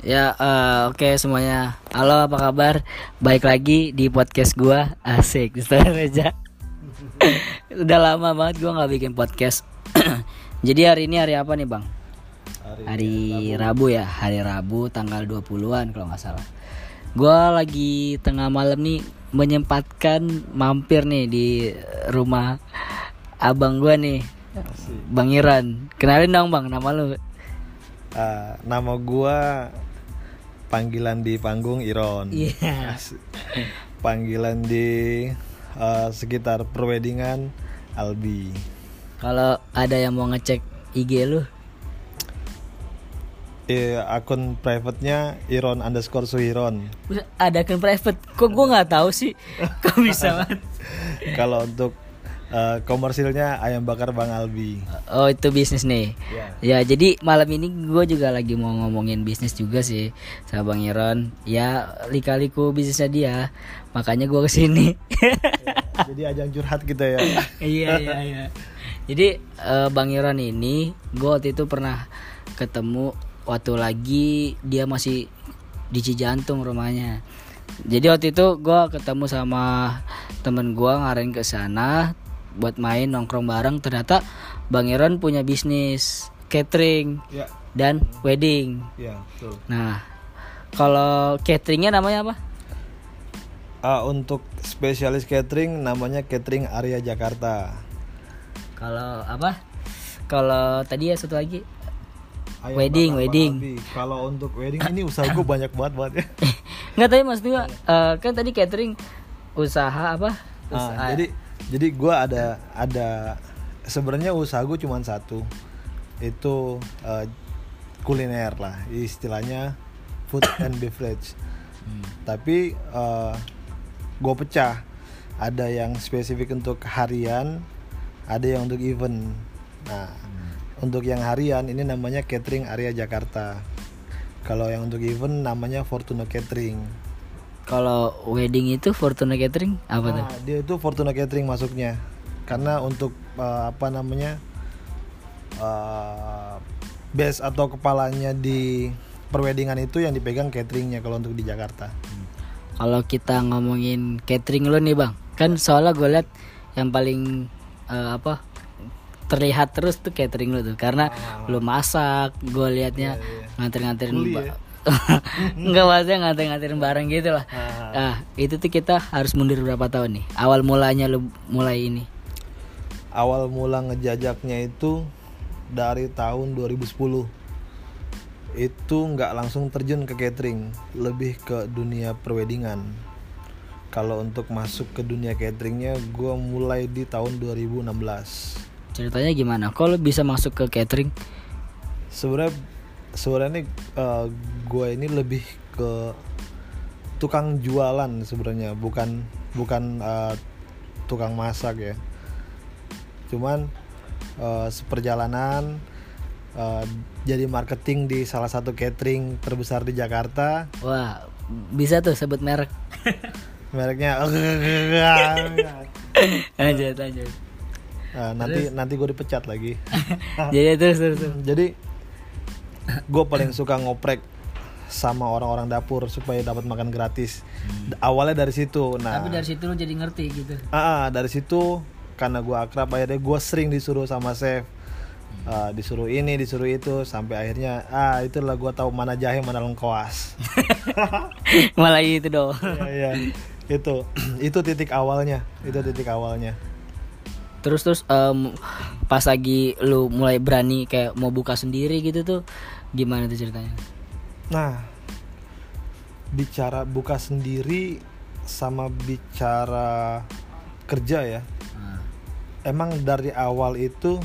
Ya, eh, oke semuanya. Halo, apa kabar? Baik lagi di podcast gua. Asik, Ustaz Reja. Udah lama banget gua nggak bikin podcast. Jadi hari ini hari apa nih, Bang? Hari Rabu ya, hari Rabu tanggal 20-an kalau nggak salah. Gua lagi tengah malam nih menyempatkan mampir nih di rumah abang gua nih. Bang Iran. Kenalin dong, Bang, nama lu. Ah, nama gua panggilan di panggung Iron. Iya. Panggilan di eh, sekitar perwedingan Albi. Kalau ada yang mau ngecek IG lu, Eh, akun private-nya Iron underscore Suhiron. Ada akun private. Kok gua nggak tahu sih? Kok bisa banget? Kalau untuk eh, komersilnya ayam bakar Bang Albi. Oh itu bisnis nih. Ya. Ya jadi malam ini gue juga lagi mau ngomongin bisnis juga sih sama Bang Iron. Ya lika-liku bisnisnya dia. Makanya gue ke sini. Jadi ajang curhat kita ya. iya iya iya. Jadi eh, Bang Iron ini gue waktu itu pernah ketemu waktu lagi dia masih di Cijantung rumahnya. Jadi waktu itu gue ketemu sama temen gue ngarahin ke sana buat main nongkrong bareng. Ternyata Bang Iron punya bisnis catering ya, dan wedding. ya, betul. Nah, kalau cateringnya namanya apa? Ah, untuk spesialis catering namanya Catering Area Jakarta. Kalau apa? Kalau tadi ya satu lagi Ayam Wedding, bakar wedding. Kalau untuk wedding ini usaha gue banyak banget banget ya. Nggak tadi maksud gua eh, kan tadi catering usaha apa? Ah, Usaha. jadi jadi gue ada ada sebenarnya usaha gue cuma satu. Itu eh, kuliner lah istilahnya food and beverage. Hmm. tapi gue pecah. Ada yang spesifik untuk harian ada yang untuk event. Nah untuk yang harian ini namanya catering area Jakarta. Kalau yang untuk event namanya Fortuna Catering Kalau wedding itu Fortuna Catering apa tuh? Nah, dia itu Fortuna Catering masuknya. Karena untuk eh, apa namanya? eh, base atau kepalanya di perwedingan itu yang dipegang cateringnya kalau untuk di Jakarta. Kalau kita ngomongin catering lu nih bang, kan soalnya gue liat yang paling eh, apa terlihat terus tuh catering lu tuh, karena lu masak, gue liatnya nganter-nganterin Kuli ba- Enggak maksudnya nganter-nganterin barang gitu lah. Ah. Nah, itu tuh kita harus mundur berapa tahun nih? Awal mulanya lu mulai ini. Awal mula ngejajaknya itu dari tahun 2010. Itu nggak langsung terjun ke catering, lebih ke dunia perwedingan. Kalau untuk masuk ke dunia cateringnya, gue mulai di tahun 2016. Ceritanya gimana? Kok lu bisa masuk ke catering? sebenarnya sebenarnya gue ini lebih ke tukang jualan sebenarnya bukan bukan eh, tukang masak ya cuman eh, seperjalanan eh, jadi marketing di salah satu catering terbesar di Jakarta Wah, bisa tuh sebut merek. mereknya lanjut lanjut. Nah, nanti nanti gue dipecat lagi Jadi terus terus. terus. jadi gue paling suka ngoprek sama orang-orang dapur supaya dapat makan gratis awalnya dari situ nah Tapi dari situ lu jadi ngerti gitu. Ah, ah, dari situ karena gue akrab akhirnya gue sering disuruh sama chef Ah, disuruh ini disuruh itu sampai akhirnya ah itulah gue tahu mana jahe mana lengkoas Malah itu dong. Iya, iya. itu itu titik awalnya itu titik awalnya Terus terus em, pas lagi lu mulai berani kayak mau buka sendiri gitu tuh gimana tuh ceritanya? Nah bicara buka sendiri sama bicara kerja ya. Nah, emang dari awal itu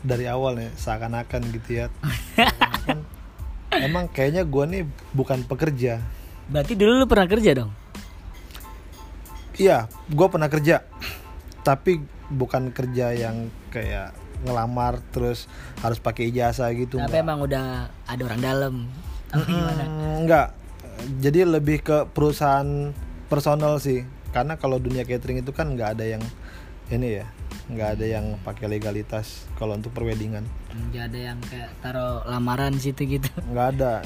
dari awal nih seakan-akan gitu ya. Seakan-akan, emang kayaknya gue nih bukan pekerja. Berarti dulu lu pernah kerja dong? iya gue pernah kerja. Tapi bukan kerja yang kayak ngelamar terus harus pakai ijazah gitu Tapi emang udah ada orang dalam. Hmm, enggak. Jadi lebih ke perusahaan personal sih. Karena kalau dunia catering itu kan nggak ada yang ini ya nggak ada yang pakai legalitas kalau untuk perwedingan Nggak ada yang kayak taruh lamaran situ gitu. nggak ada.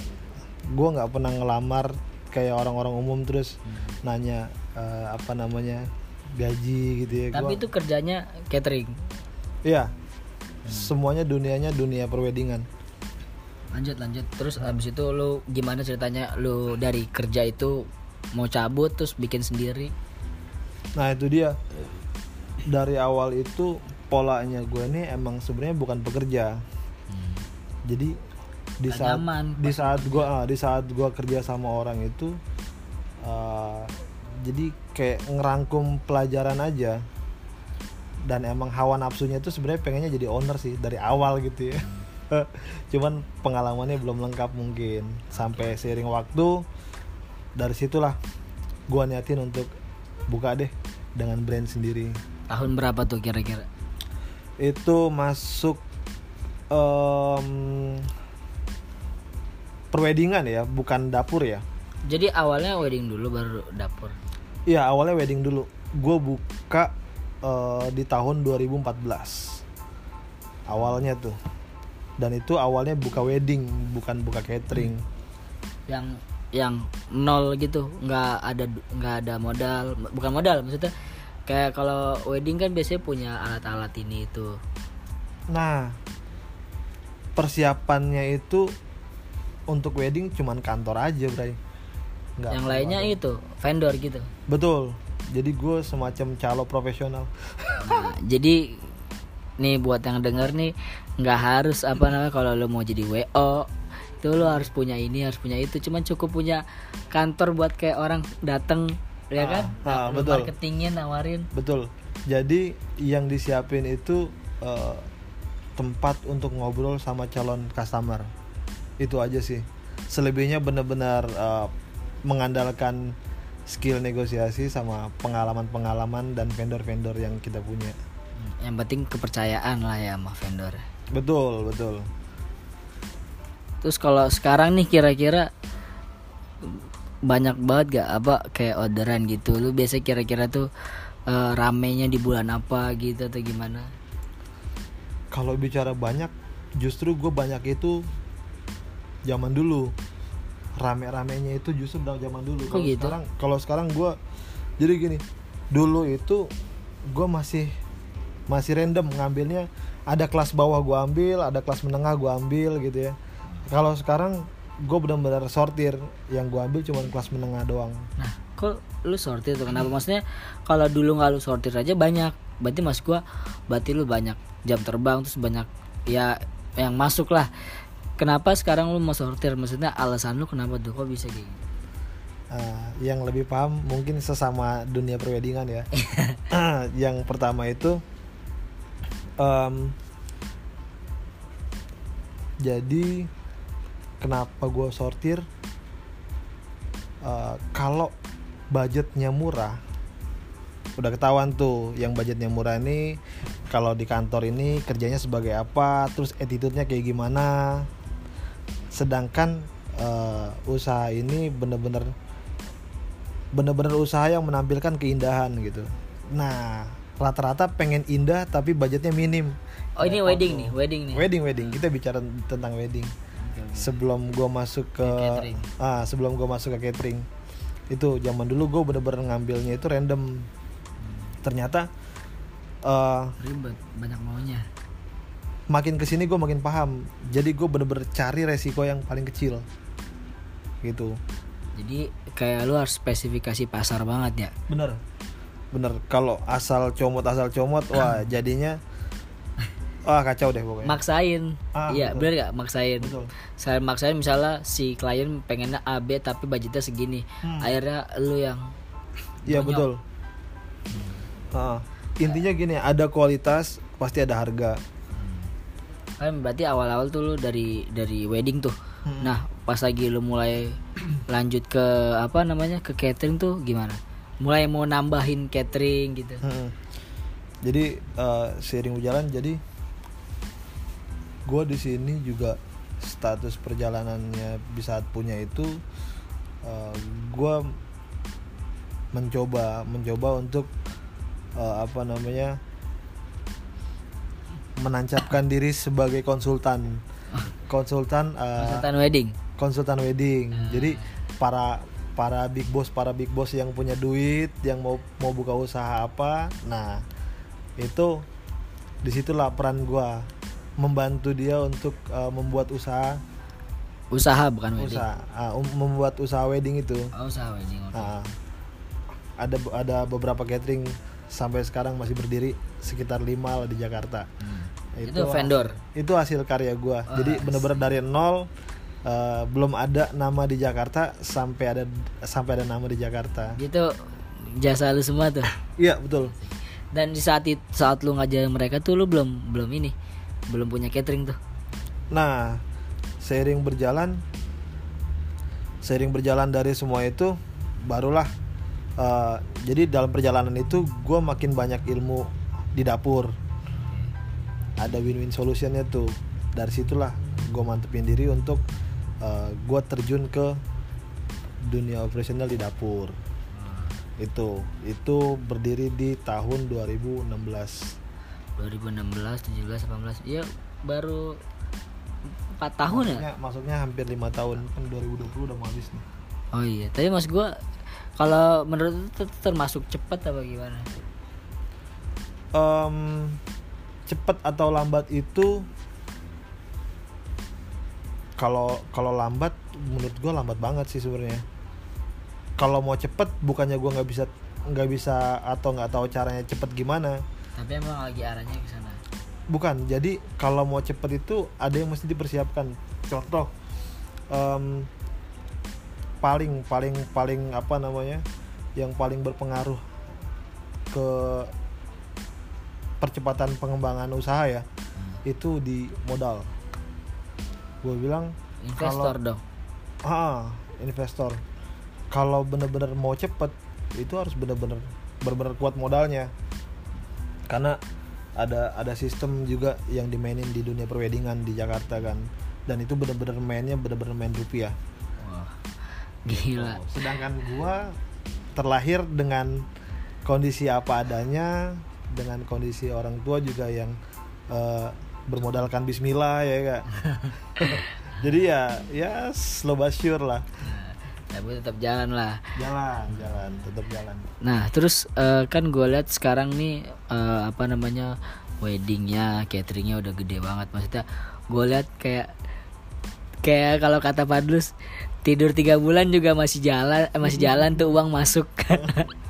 Gue nggak pernah ngelamar kayak orang-orang umum terus nanya eh, apa namanya gaji gitu ya Tapi Gua- itu kerjanya catering. iya. Semuanya dunianya dunia perwedingan Lanjut lanjut. Terus abis itu lu gimana ceritanya? Lu dari kerja itu mau cabut terus bikin sendiri? nah itu dia. Dari awal itu polanya gue ini emang sebenarnya bukan pekerja. Jadi di saat nyaman, di saat gue di saat gua kerja sama orang itu eh, jadi kayak ngerangkum pelajaran aja. Dan emang hawa nafsunya itu sebenarnya pengennya jadi owner sih dari awal gitu ya. Cuman pengalamannya belum lengkap mungkin. Sampai seiring waktu dari situlah gua niatin untuk buka deh dengan brand sendiri. Tahun berapa tuh kira-kira? itu masuk em perwedingan ya bukan dapur ya. Jadi awalnya wedding dulu baru dapur. Iya awalnya wedding dulu. Gue buka eh, di tahun 2014. Awalnya tuh. Dan itu awalnya buka wedding, bukan buka catering. Yang yang nol gitu, nggak ada nggak ada modal, bukan modal maksudnya. Kayak kalau wedding kan biasanya punya alat-alat ini itu. Nah, persiapannya itu untuk wedding cuman kantor aja, Bray. Nggak yang lainnya itu vendor gitu. Betul. Jadi gue semacam calo profesional. Nah, jadi nih buat yang denger nih nggak harus apa namanya kalau lo mau jadi WO itu lo harus punya ini harus punya itu cuman cukup punya kantor buat kayak orang dateng ya Ah, kan ah, Lo betul. marketingin nawarin Betul. Jadi yang disiapin itu eh, tempat untuk ngobrol sama calon customer. Itu aja sih. Selebihnya benar-benar eh, mengandalkan skill negosiasi sama pengalaman-pengalaman dan vendor-vendor yang kita punya. yang penting kepercayaan lah ya sama vendor Betul, betul. terus kalau sekarang nih kira-kira banyak banget gak apa kayak orderan gitu lu biasa kira-kira tuh eh, ramenya di bulan apa gitu atau gimana Kalau bicara banyak, justru gue banyak itu zaman dulu. Rame-ramenya itu justru dari zaman dulu. Kok Kalau gitu? sekarang kalau sekarang gue jadi gini, dulu itu gue masih masih random ngambilnya ada kelas bawah gue ambil, ada kelas menengah gue ambil gitu ya. Kalau sekarang gue benar-benar sortir yang gue ambil cuma kelas menengah doang. Nah, kok lu sortir tuh kenapa? Maksudnya kalau dulu nggak lu sortir aja banyak. Berarti mas gua berarti lu banyak jam terbang terus banyak ya yang masuk lah. Kenapa sekarang lu mau sortir? Maksudnya alasan lu kenapa tuh kok bisa kayak gitu? Ah, yang lebih paham mungkin sesama dunia perwedingan ya. yang pertama itu em, jadi kenapa gue sortir Eh, kalau budgetnya murah udah ketahuan tuh yang budgetnya murah ini kalau di kantor ini kerjanya sebagai apa terus attitude-nya kayak gimana sedangkan eh, usaha ini bener-bener bener-bener usaha yang menampilkan keindahan gitu. Nah rata-rata pengen indah tapi budgetnya minim. Oh ini wedding nih, wedding nih. wedding wedding. Kita bicara tentang wedding. Sebelum gua masuk ke catering. ah sebelum gua masuk ke catering. Itu zaman dulu gue bener-bener ngambilnya itu random. Ternyata eh, Ribet, banyak maunya. Makin ke sini gue makin paham jadi gue bener-bener cari resiko yang paling kecil gitu Jadi kayak lu harus spesifikasi pasar banget ya. bener bener kalau asal comot asal comot wah jadinya wah kacau deh pokoknya Maksain. Ah, iya, betul. bener gak? Maksain. betul Saya maksain misalnya si klien pengennya A B tapi budgetnya segini. Hmm. Akhirnya lu yang iya betul Ah, intinya gini ada kualitas pasti ada harga kan berarti awal-awal tuh lu dari dari wedding tuh. Hmm. Nah, pas lagi lu mulai lanjut ke apa namanya? ke catering tuh gimana? Mulai mau nambahin catering gitu. Hmm. Jadi eh, seiring berjalan jadi gue di sini juga status perjalanannya bisa punya itu gue mencoba mencoba untuk eh, apa namanya konsultan konsultan eh, Konsultan wedding. konsultan wedding jadi para para big boss para big boss yang punya duit yang mau mau buka usaha apa nah itu di situlah peran gua membantu dia untuk uh, membuat usaha Usaha bukan wedding. usaha ah, um- membuat usaha wedding itu Oh, usaha wedding. oke. Nah, ada ada beberapa catering sampai sekarang masih berdiri sekitar lima lah di Jakarta. Hmm. Itu, Itu vendor. Itu hasil karya gua. Jadi bener-bener dari nol eh, belum ada nama di Jakarta sampai ada sampai ada nama di Jakarta. Gitu jasa lu semua tuh. Iya betul. Dan di saat it- saat lu ngajarin mereka tuh lu belum belum ini. Belum punya catering tuh. Nah seiring berjalan seiring berjalan dari semua itu barulah eh, jadi dalam perjalanan itu gua makin banyak ilmu di dapur. Ada win-win solutionnya tuh dari situlah gue mantepin diri untuk gue terjun ke dunia operasional di dapur itu itu berdiri di tahun 2016 2016, 17, 18. Ya baru 4 tahun ya? maksudnya, maksudnya hampir lima tahun kan 2020 udah mau habis nih Oh iya, tapi mas gua kalau menurut itu termasuk cepat apa gimana? Em, cepet atau lambat itu kalau kalau lambat menurut gue lambat banget sih sebenarnya. Kalau mau cepet bukannya gue nggak bisa nggak bisa atau nggak tahu caranya cepet gimana. Tapi emang lagi arahnya ke sana. bukan jadi kalau mau cepet itu ada yang mesti dipersiapkan. Contoh em, paling paling paling apa namanya yang paling berpengaruh ke percepatan pengembangan usaha ya itu di modal gue bilang Investor dong. ah investor kalau bener-bener mau cepet itu harus bener-bener bener-bener kuat modalnya karena ada ada sistem juga yang dimainin di dunia perwedingan di Jakarta kan dan itu bener-bener mainnya bener-bener main rupiah Wah. Gila. sedangkan gua terlahir dengan kondisi apa adanya dengan kondisi orang tua juga yang eh, bermodalkan Bismillah ya kak jadi ya ya slow but sure lah Tapi tetap jalan lah. jalan jalan tetap jalan Nah, terus eh, kan gue lihat sekarang nih eh, apa namanya weddingnya, cateringnya udah gede banget. Maksudnya gue lihat kayak kayak kalau kata Padlus tidur tiga bulan juga masih jalan, masih jalan tuh uang masuk.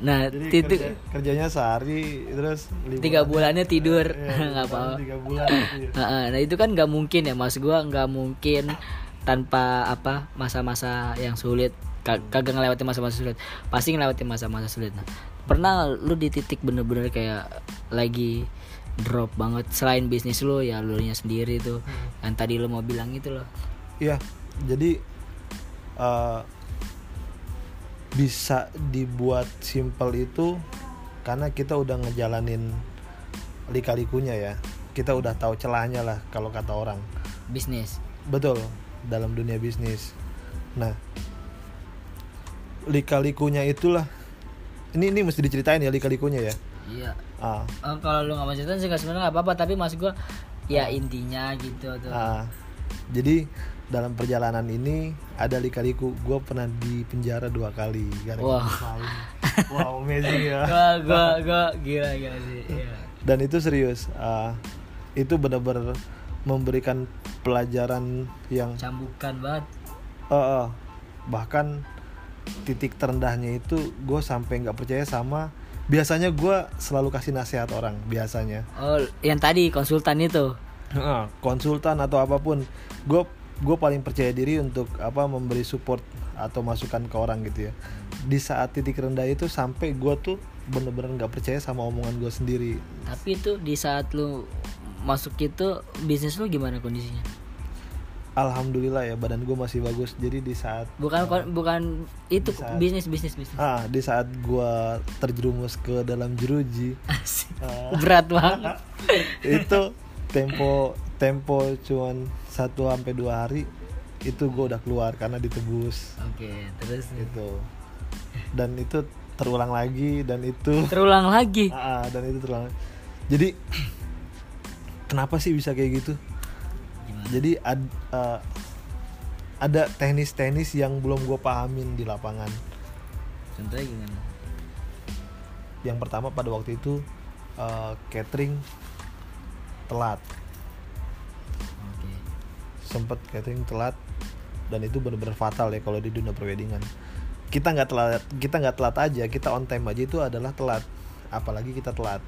nah, jadi itu kerja- kerjanya sehari terus tiga bulannya tidur, Iya, nggak apa-apa. tiga bulan iya. Nah itu kan nggak mungkin ya mas gua nggak mungkin tanpa apa masa-masa yang sulit. Ka- kagak ngelewatin masa-masa sulit. Pasti ngelewatin masa-masa sulit. Nah, pernah lu di titik bener-bener kayak lagi drop banget selain bisnis lu ya lu nya sendiri tuh yang tadi lu mau bilang itu loh. Iya, jadi eh, bisa dibuat simpel itu karena kita udah ngejalanin lika-likunya ya. Kita udah tahu celahnya lah kalau kata orang. bisnis Betul, dalam dunia bisnis. Nah, lika-likunya itulah ini ini mesti diceritain ya lika-likunya ya. iya Ah, Eh, kalau lu nggak mau cerita sih sebenarnya nggak apa-apa tapi mas gua ya intinya gitu tuh ah. Jadi dalam perjalanan ini ada lika-liku. Gue pernah di penjara dua kali gara-gara masalah ini. Wow, amazing ya. gua gua gua gila gila sih iya. Dan itu serius. ah, itu benar-benar memberikan pelajaran yang cambukan banget eh, eh, bahkan titik terendahnya itu gue sampai nggak percaya sama biasanya gue selalu kasih nasihat orang biasanya oh yang tadi konsultan itu konsultan atau apa pun gue gue paling percaya diri untuk apa memberi support atau masukan ke orang gitu ya di saat titik rendah itu sampai gue tuh bener-bener nggak percaya sama omongan gue sendiri Tapi itu di saat lu masuk itu bisnis lu gimana kondisinya? alhamdulillah ya badan gue masih bagus jadi di saat Bukan kon- bukan itu saat- bisnis bisnis bisnis. ah di saat gue terjerumus ke dalam jeruji Asik. ah, Berat banget. itu tempo tempo cuman satu sampai dua hari itu gue udah keluar karena ditebus. Oke, terus? Gitu. Dan itu terulang lagi dan itu terulang lagi. Ah, dan itu terulang. Jadi kenapa sih bisa kayak gitu? Gimana? jadi ad, eh, ada teknis-teknis yang belum gue pahamin di lapangan. Contohnya gimana? Yang pertama pada waktu itu eh, catering telat sempet catering telat dan itu benar-benar fatal ya kalau di dunia perwedingan kita nggak telat kita nggak telat aja kita on time aja itu adalah telat. Apalagi kita telat.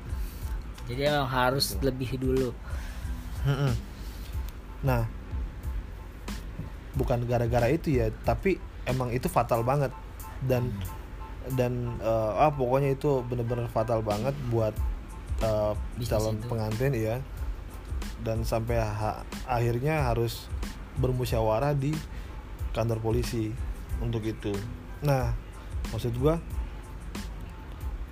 Jadi emang harus lebih dulu. Mm-mm. Nah, bukan gara-gara itu ya, tapi emang itu fatal banget. Dan dan eh, ah pokoknya itu bener-bener fatal banget buat eh, Bisnis calon itu. pengantin ya. Dan sampai ha- akhirnya harus bermusyawarah di kantor polisi untuk itu. Nah, maksud gua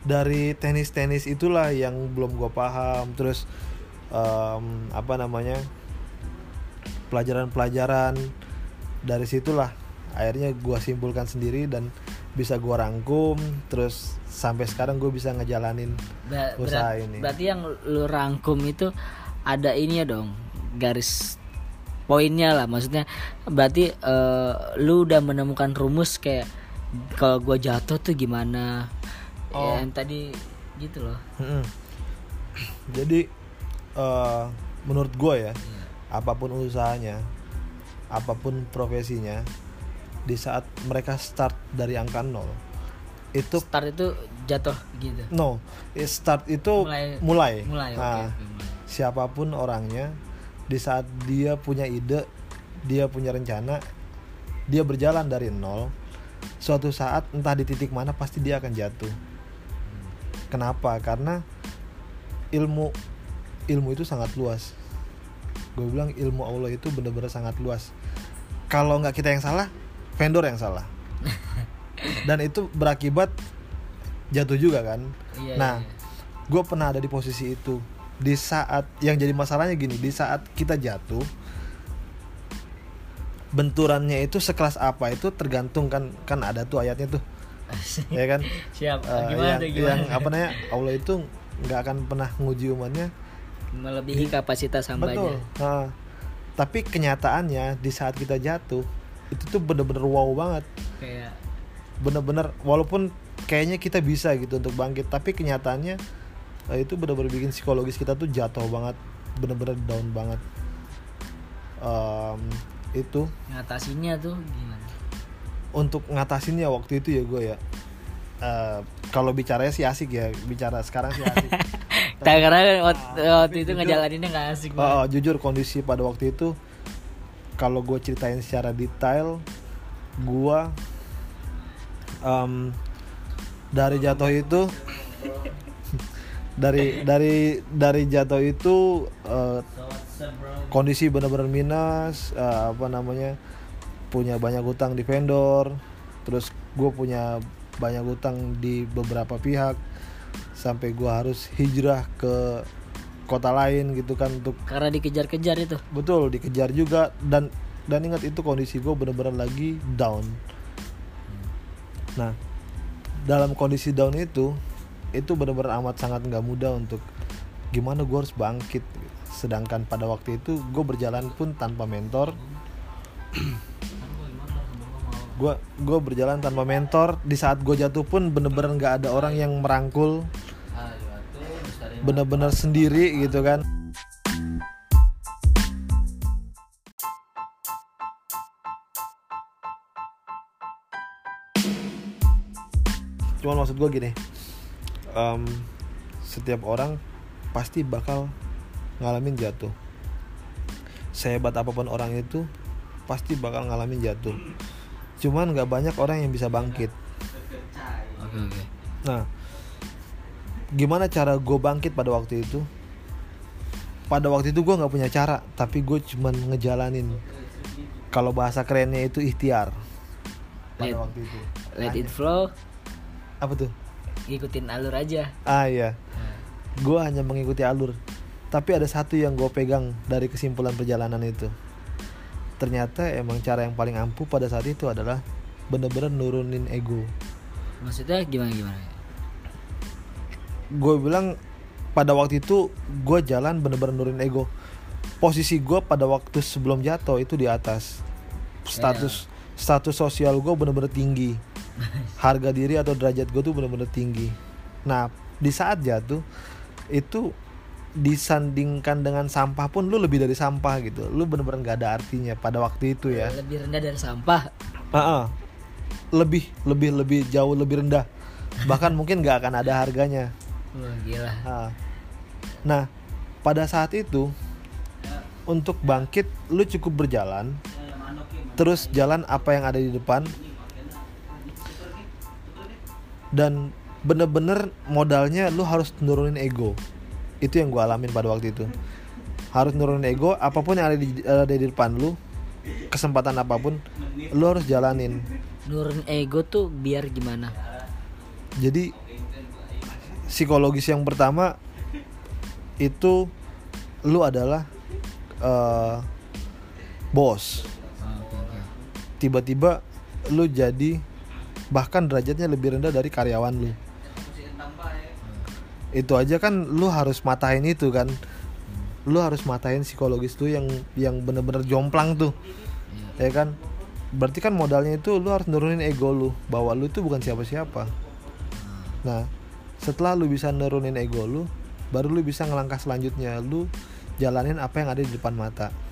dari tenis-tenis itulah yang belum gua paham terus em, apa namanya pelajaran-pelajaran dari situlah akhirnya gua simpulkan sendiri dan bisa gua rangkum terus sampai sekarang gue bisa ngejalanin Ba- Usaha ini. berarti yang lu rangkum itu ada ini ya dong garis poinnya lah maksudnya berarti eh, lu udah menemukan rumus kayak kalau gua jatuh tuh gimana Oh. Ya, yang tadi gitu loh Mm-mm. jadi eh, menurut gue ya apa pun usahanya apa pun profesinya di saat mereka start dari angka nol itu start itu jatuh gitu no eh, start itu Mulai- mulai mulai Nah, oke, mulai. Siapa pun orangnya di saat dia punya ide dia punya rencana dia berjalan dari nol suatu saat entah di titik mana pasti dia akan jatuh. Kenapa? Karena ilmu ilmu itu sangat luas. Gue bilang ilmu Allah itu benar-benar sangat luas. Kalau nggak kita yang salah vendor yang salah. Dan itu berakibat jatuh juga kan? Iya, nah iya. gue pernah ada di posisi itu di saat yang jadi masalahnya gini di saat kita jatuh benturannya itu sekelas apa itu tergantung kan kan ada tuh ayatnya tuh. Ya kan? Siap. Eh, gimana yang, gimana yang apa namanya Allah itu nggak akan pernah nguji umatnya. Melebihi kapasitas hambanya. betul. Nah, tapi kenyataannya di saat kita jatuh itu tuh bener-bener wow banget. Kayak bener-bener walaupun kayaknya kita bisa gitu untuk bangkit tapi kenyataannya itu bener-bener bikin psikologis kita tuh jatuh banget bener-bener down banget. Em, itu. Ngatasinnya tuh gimana? Untuk ngatasinnya waktu itu ya gue ya. Eh, kalau bicaranya sih asik ya bicara sekarang sih asik. Tak karena kan waktu, waktu itu jujur- ngejalaninnya nggak asik Oh, banget. oh, jujur kondisi pada waktu itu kalau gue ceritain secara detail gue em, dari jatuh itu dari dari dari jatuh itu eh, kondisi benar-benar minus eh, apa namanya punya banyak utang di vendor terus gue punya banyak utang di beberapa pihak sampai gue harus hijrah ke kota lain gitu kan untuk Karena dikejar-kejar itu. betul dikejar juga dan dan ingat itu kondisi gue bener-bener lagi down nah dalam kondisi down itu itu bener-bener amat sangat nggak mudah untuk gimana gue harus bangkit sedangkan pada waktu itu gue berjalan pun tanpa mentor. Gue gue berjalan tanpa mentor. Di saat gue jatuh pun bener-bener nggak ada orang yang merangkul. Bener-bener sendiri gitu kan. Cuman maksud gue gini em, setiap orang pasti bakal ngalamin jatuh sehebat apa pun orang itu pasti bakal ngalamin jatuh cuman nggak banyak orang yang bisa bangkit. Nah, gimana cara gue bangkit pada waktu itu? Pada waktu itu gue nggak punya cara, tapi gue cuman ngejalanin. Kalau bahasa kerennya itu ikhtiar. Pada Let- waktu itu. Let it flow, Apa tuh? Ikutin alur aja. Ah iya, gue hanya mengikuti alur. Tapi ada satu yang gue pegang dari kesimpulan perjalanan itu. Ternyata emang cara yang paling ampuh pada saat itu adalah bener-bener nurunin ego. Maksudnya gimana gimana? gue bilang pada waktu itu gue jalan bener-bener nurunin ego posisi gue pada waktu sebelum jatuh itu di atas status status sosial gue bener-bener tinggi harga diri atau derajat gue tuh bener-bener tinggi. Nah di saat jatuh itu disandingkan dengan sampah pun lu lebih dari sampah gitu. Lu bener-bener nggak ada artinya pada waktu itu ya. Lebih rendah dari sampah. Ah, ah. lebih lebih lebih jauh lebih rendah. Bahkan mungkin nggak akan ada harganya. Wah, gila. Ah. nah pada saat itu untuk bangkit lu cukup berjalan terus jalan apa yang ada di depan dan bener-bener modalnya lu harus nurunin ego. Itu yang gue alamin pada waktu itu. Harus nurunin ego apa pun yang ada di, ada di depan lu kesempatan apa pun lu harus jalanin. Nurun ego tuh biar gimana? Jadi psikologis yang pertama itu lu adalah eh, bos. Oke. Tiba-tiba lu jadi bahkan derajatnya lebih rendah dari karyawan lu. Itu aja kan lu harus matahin itu kan. Lu harus matahin psikologis tuh yang yang bener-bener jomplang tuh. Ya kan? Berarti kan modalnya itu lu harus nurunin ego lu. Bahwa lu itu bukan siapa-siapa. Nah setelah lu bisa nurunin ego lu baru lu bisa ngelangkah selanjutnya. Lu jalanin apa yang ada di depan mata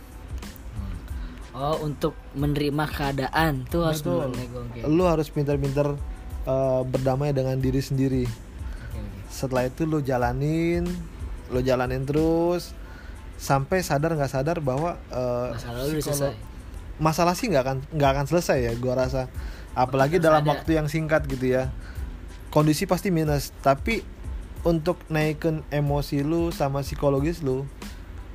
oh untuk menerima keadaan. Tuh harus Betul. oke. Lu harus pintar-pintar eh, berdamai dengan diri sendiri. Oke. setelah itu lu jalanin lu jalanin terus sampai sadar nggak sadar bahwa eh, masalah lu selesai. Masalah sih nggak akan nggak akan selesai ya gua rasa. Apalagi dalam waktu yang singkat gitu ya. Kondisi pasti minus. Tapi untuk naikin emosi lu sama psikologis lu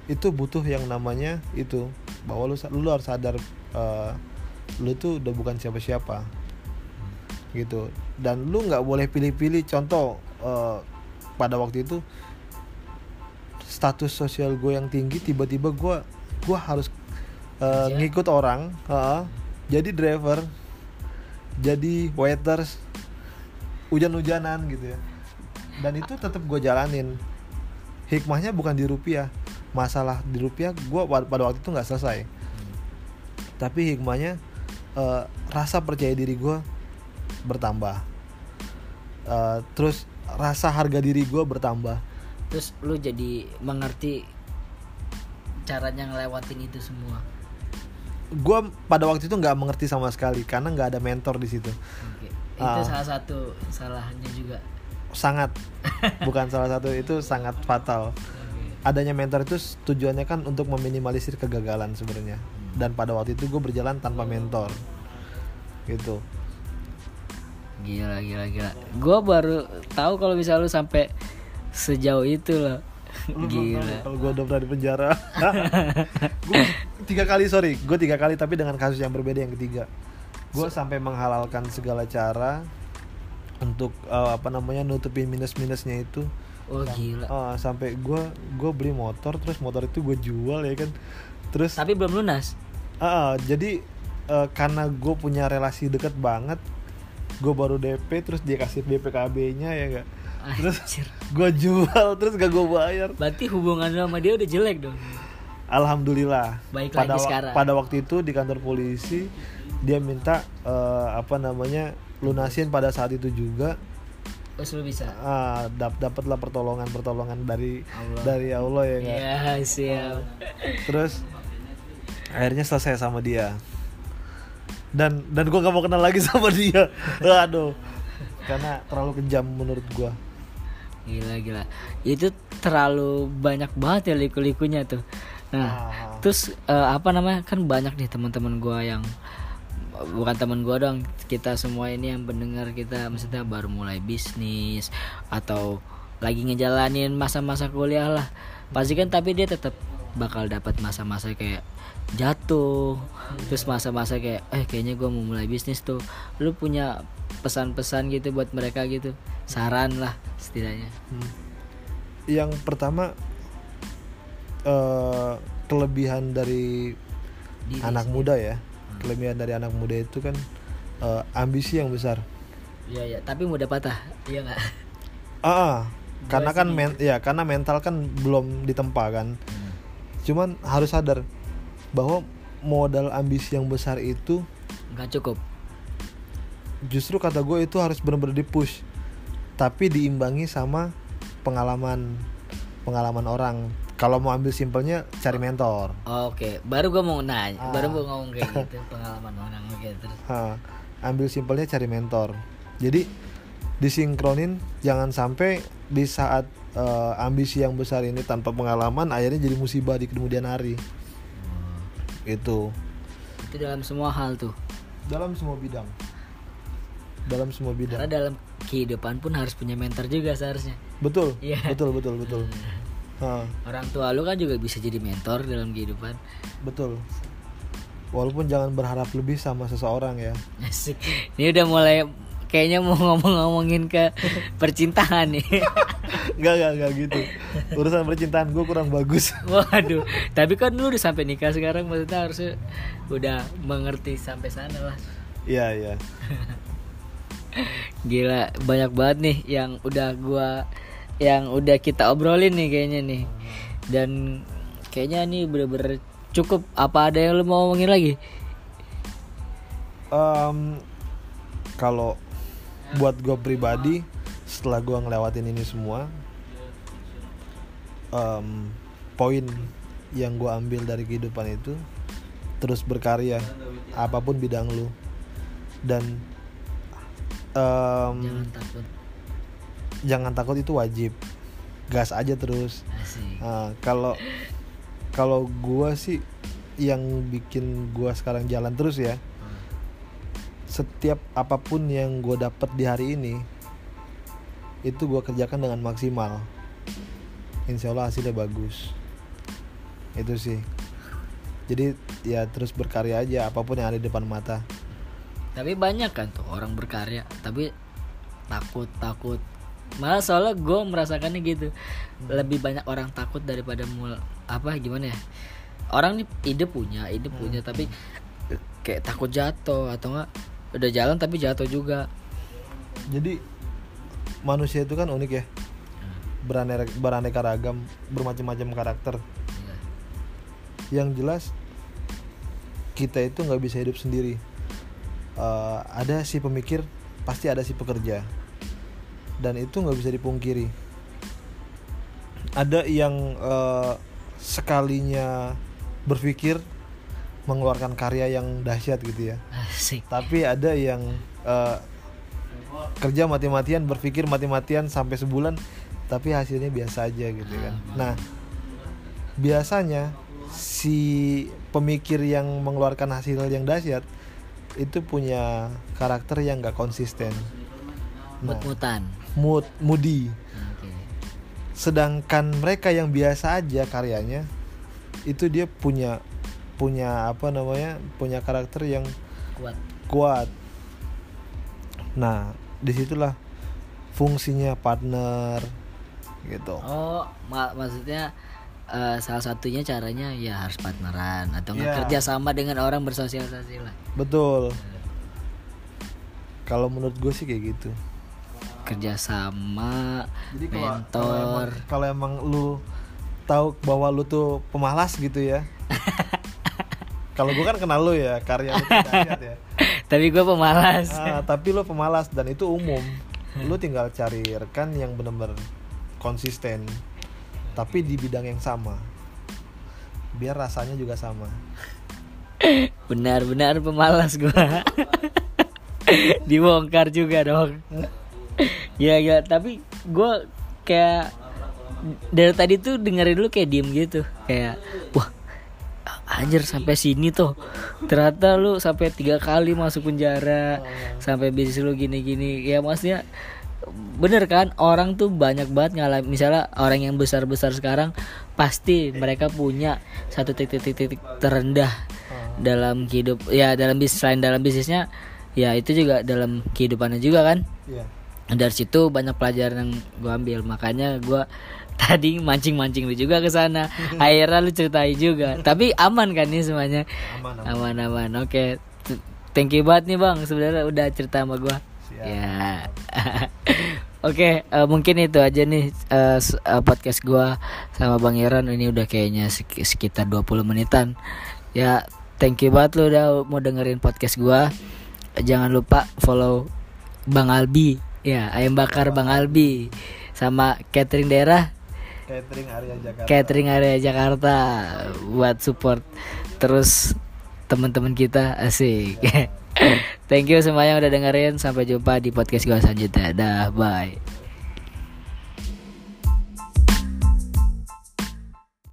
itu butuh yang namanya itu bahwa lu lu harus sadar eh, lu tuh udah bukan siapa-siapa. Gitu. Dan lu nggak boleh pilih-pilih contoh eh, pada waktu itu status sosial gue yang tinggi tiba-tiba gue gue harus Kerja. ngikut orang heeh, jadi driver jadi waiters hujan-hujanan gitu ya. Dan itu tetap gue jalanin. Hikmahnya bukan di rupiah masalah di rupiah gue pada waktu itu nggak selesai. Tapi hikmahnya eh, rasa percaya diri gue bertambah. Eh, terus rasa harga diri gue bertambah. Terus lu jadi mengerti caranya ngelewatin itu semua? Gue pada waktu itu nggak mengerti sama sekali karena nggak ada mentor di situ. Oke. itu Ah. salah satu salahnya juga. Sangat. Bukan salah satu itu sangat fatal adanya mentor itu tujuannya kan untuk meminimalisir kegagalan sebenarnya. Dan pada waktu itu gue berjalan tanpa mentor. Gitu. Gila gila gila. Gua baru tahu kalau bisa lu sampai sejauh itu loh. Gila. kalau gue udah pernah di penjara. Gue tiga kali sorry. Gue tiga kali tapi dengan kasus yang berbeda yang ketiga. Gue sampai menghalalkan segala cara untuk eh, apa namanya nutupin minus minusnya itu oh gila. Ah, sampai gue gue beli motor terus motor itu gue jual ya kan. Terus tapi belum lunas? Ah, jadi eh, karena gue punya relasi deket banget gue baru DP terus dia kasih BPKB-nya ya gak terus gue jual terus gak gue bayar. Berarti hubungan lu sama dia udah jelek dong? Alhamdulillah. Baik pada lagi sekarang. pada waktu itu di kantor polisi dia minta eh, apa namanya lunasin pada saat itu juga terus lu bisa. Ah, dap dapatlah pertolongan pertolongan dari Allah. dari Allah ya nggak? Ya siap. Terus akhirnya selesai sama dia. Dan dan gue gak mau kenal lagi sama dia. Aduh. Karena terlalu kejam menurut gue gila gila. Itu terlalu banyak banget ya liku-likunya tuh. Nah Ah. terus eh, apa namanya? Kan banyak nih teman-teman gua yang bukan teman gua dong kita semua ini yang pendengar kita maksudnya baru mulai bisnis atau lagi ngejalanin masa-masa kuliah lah pasti kan tapi dia tetap bakal dapat masa-masa kayak jatuh terus masa-masa kayak eh kayaknya gua mau mulai bisnis tuh lu punya pesan-pesan gitu buat mereka gitu saran lah setidaknya Hmm. yang pertama eh, kelebihan dari Diri anak sendiri. muda ya kelebihan dari anak muda itu kan eh, ambisi yang besar Iya ya, tapi mudah patah. Iya nggak? ah ah. karena kan men ya karena mental kan belum ditempa kan cuman harus sadar bahwa modal ambisi yang besar itu nggak cukup justru kata gue itu harus benar-benar di push tapi diimbangi sama pengalaman pengalaman orang kalau mau ambil simpelnya cari mentor. Oke. Baru gue mau nanya Ah. baru gue ngomong kayak gitu pengalaman orang oke terus. Ha, ambil simpelnya cari mentor. Jadi disinkronin jangan sampai di saat eh, ambisi yang besar ini tanpa pengalaman akhirnya jadi musibah di kemudian hari. Itu. Itu dalam semua hal tuh. Dalam semua bidang. Dalam semua karena bidang dalam kehidupan pun harus punya mentor juga seharusnya. Betul. Iya. betul betul betul Ha, orang tua lu kan juga bisa jadi mentor dalam kehidupan. Betul. Walaupun jangan berharap lebih sama seseorang ya. Asik. ini udah mulai kayaknya mau ngomong-ngomongin ke percintaan nih. Enggak, enggak, enggak gitu. Urusan percintaan gue kurang bagus. Waduh. Tapi kan lu udah sampai nikah sekarang maksudnya harusnya udah mengerti sampai sana lah. Iya, iya. Gila, banyak banget nih yang udah gua yang udah kita obrolin nih kayaknya nih. Dan kayaknya nih bener-bener cukup apa ada yang lu mau ngomongin lagi? Em, Kalau buat gue pribadi Setelah gue ngelewatin ini semua em, Poin yang gue ambil dari kehidupan itu Terus berkarya Apa pun bidang lu Dan em, Jangan takut. Jangan takut itu wajib. Gas aja terus. Nah, kalau kalau gua sih yang bikin gua sekarang jalan terus ya setiap apa pun yang gue dapat di hari ini itu gua kerjakan dengan maksimal. Insya Allah hasilnya bagus. Itu sih. Jadi ya terus berkarya aja apa pun yang ada di depan mata. Tapi banyak kan tuh orang berkarya, tapi takut takut. Malah soalnya gue merasakannya gitu. Lebih banyak orang takut daripada mul apa gimana ya? Orang nih ide punya, ide punya tapi kayak takut jatuh atau enggak udah jalan tapi jatuh juga. jadi manusia itu kan unik ya beraneka, beraneka ragam bermacam-macam karakter Iya. yang jelas kita itu nggak bisa hidup sendiri Eh, ada si pemikir pasti ada si pekerja dan itu nggak bisa dipungkiri. Ada yang eh, sekalinya berpikir mengeluarkan karya yang dahsyat gitu ya. Asik. tapi ada yang eh, kerja mati-matian berpikir mati-matian sampai sebulan tapi hasilnya biasa aja gitu kan. Nah biasanya si pemikir yang mengeluarkan hasil yang dahsyat itu punya karakter yang nggak konsisten. Nah, Mut-mutan. Mood moody sedangkan mereka yang biasa aja karyanya itu dia punya punya apa namanya punya karakter yang Kuat. kuat. Nah, di situlah fungsinya partner gitu. Oh, ma- maksudnya eh, salah satunya caranya ya harus partneran atau Iya. kerja sama dengan orang bersosialisasi lah. Betul. Kalau menurut gue sih kayak gitu. Kerja sama, Jadi kalau mentor. emang, kalau emang lu tahu bahwa lu tuh pemalas gitu ya. kalau gue kan kenal lu ya, karya lu ya. Tapi gue pemalas. Ah, tapi lu pemalas dan itu umum. Lu tinggal cari rekan yang bener-bener konsisten. Tapi di bidang yang sama. Biar rasanya juga sama. Benar-benar pemalas gue. Dibongkar juga dong. Ya ya, tapi gue kayak dari tadi tuh dengerin dulu kayak diem gitu, kayak wah anjir sampai sini tuh ternyata lu sampai tiga kali masuk penjara sampai bisnis lu gini-gini. Ya maksudnya bener kan orang tuh banyak banget ngalamin misalnya orang yang besar-besar sekarang pasti mereka punya satu titik-titik terendah dalam hidup ya dalam bisnis selain dalam bisnisnya ya itu juga dalam kehidupannya juga kan? Iya. Dari situ banyak pelajaran yang gue ambil. Makanya gue tadi mancing-mancing lu juga ke sana. Akhirnya lu ceritain juga. Tapi aman kan nih semuanya? Aman, aman. aman aman. Oke. T- thank you banget nih bang. Sebenarnya udah cerita sama gue ya. Oke eh, mungkin itu aja nih eh, podcast gue sama bang Iran ini udah kayaknya sek- sekitar 20 menitan. Ya thank you banget lu udah mau dengerin podcast gua. Jangan lupa follow Bang Albi ya ayam bakar Bang Albi sama catering daerah? Catering area Jakarta. Catering area Jakarta buat support terus teman-teman kita asik. Thank you semuanya udah dengerin. Sampai jumpa di podcast gua selanjutnya. Dah bye